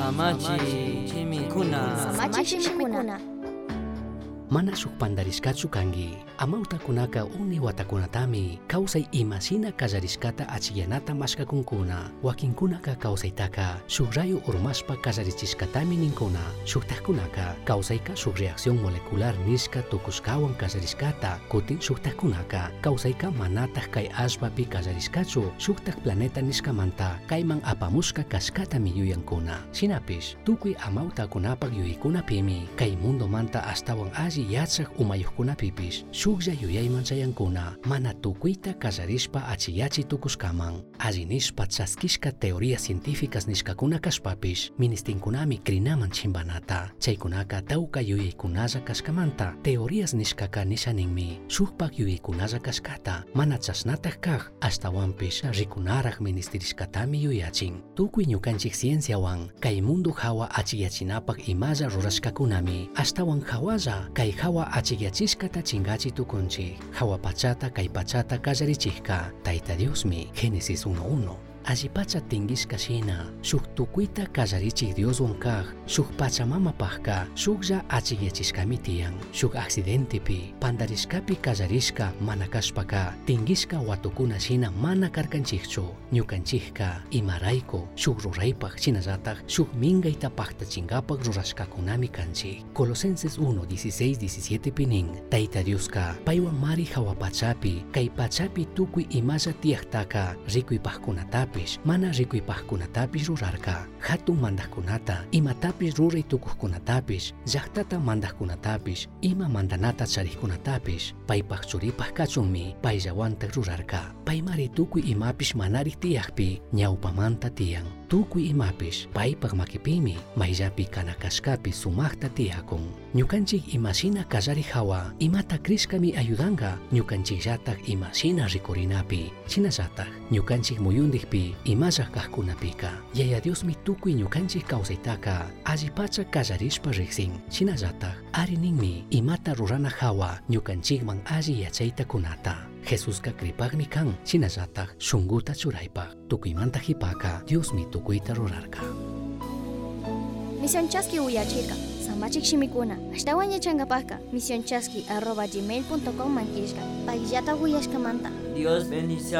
Samachi chimikuna. Samachi shimikuna. Mana sukpandarisqachu kanki amawtakunaka uni watakunatami kawsay imasina kallarisqata achillanata mashkakunkuna wakinkunaka kawsaytaka shuk rayo urmashpa kallarichisqatami ninkuna shuktaqkunaka kawsayka shuk reacción molecular nishka tukushkawan kallarisqata kutin shuktaqkunaka kawsayka manataq kay allpapi kallarisqachu shuktaq planeta nishkamanta kayman apamushka kashkatami yuyankuna shinapish tukuy amawtakunapak yuyaykunapimi kay mundomanta astawan alli yachaq umayuqkunapipish shuklla yuyayman chayankuna mana tukuyta kallarishpa achiyachi tukushkaman alli nishpa chaskishka teoría científicas nishkakuna kashpapish ministinkunami krinaman chimbanata chaykunaka tawka yuyaykunalla kashkamanta teorías nishkaka nishaninmi shukpak yuyaykunalla kashkata mana chashnataq kaq ashtawanpish rikunaraq ministerishkatami yuyachin. Tukuy ñukanchik cienciawan kay mundo hawa achiyachinapaq imalla rurashkakunami ashtawan hawalla kay hawa achikyachishkata chingachi tukunchik hawa pachata kay pachata kallarichikka. Tayta diosmi génesis 1.1 Allipacha tingish kashina, shuk tukuita kallarichik Dios wankaj, shuk pachamama pajka, shuklla achiyachishkami tiyan, shuk accidentepi, pandarishkapi kallarishka mana kashpaka, tingishka watukuna shina mana karkanchikchu, ñukanchikka, imarayku, shuk ruraypaj shinallataj, shuk mingayta pajtachinkapak rurashkakunami. Colosenses 1, 16, 17 pinin, taita Diosca, paiwa mari hawapachapi, kay pachapi tukui imalla tiyaktaka, rikuy pajkunatapi, Pis, mana rikuipajkunatapis rurarka, hatun mandajkunata, imatapis ruritukukunatapis, zahtata mandajkunatapis, ima mandanata charijkunatapis, paypaj churipaj kachunmi payllawanta rurarka. Paymari tukuy imapish manari tiyaqpi ñawpamanta tiyan tukuy imapish paypaq makipimi mayllapi kanakashkapi sumaqta tiyakun ñukanchik imashina kallari hawa imata krishkami ayudanqa ñukanchikllatak imashina rikurinapi. Shinallatak ñukanchik muyundikpi imallaq kaqkunapika yaya diosmi tukuy ñukanchik kawsaytaka allipacha kallarishpa riqsin shinallatak ari ninmi imata rurana hawa ñukanchikman alli yachayta kunata Jesusqa kripaqmi kan shinallatak shunquta churaypaq tukuymanta hipaka Diosmi tukuyta rurarka. Misión Chasqui uyachirka Samachik shimikuna Ashtawan yachangapaka Misión Chasqui arroba gmail.com manquishka Pagillata uyashkamanta. Dios bendice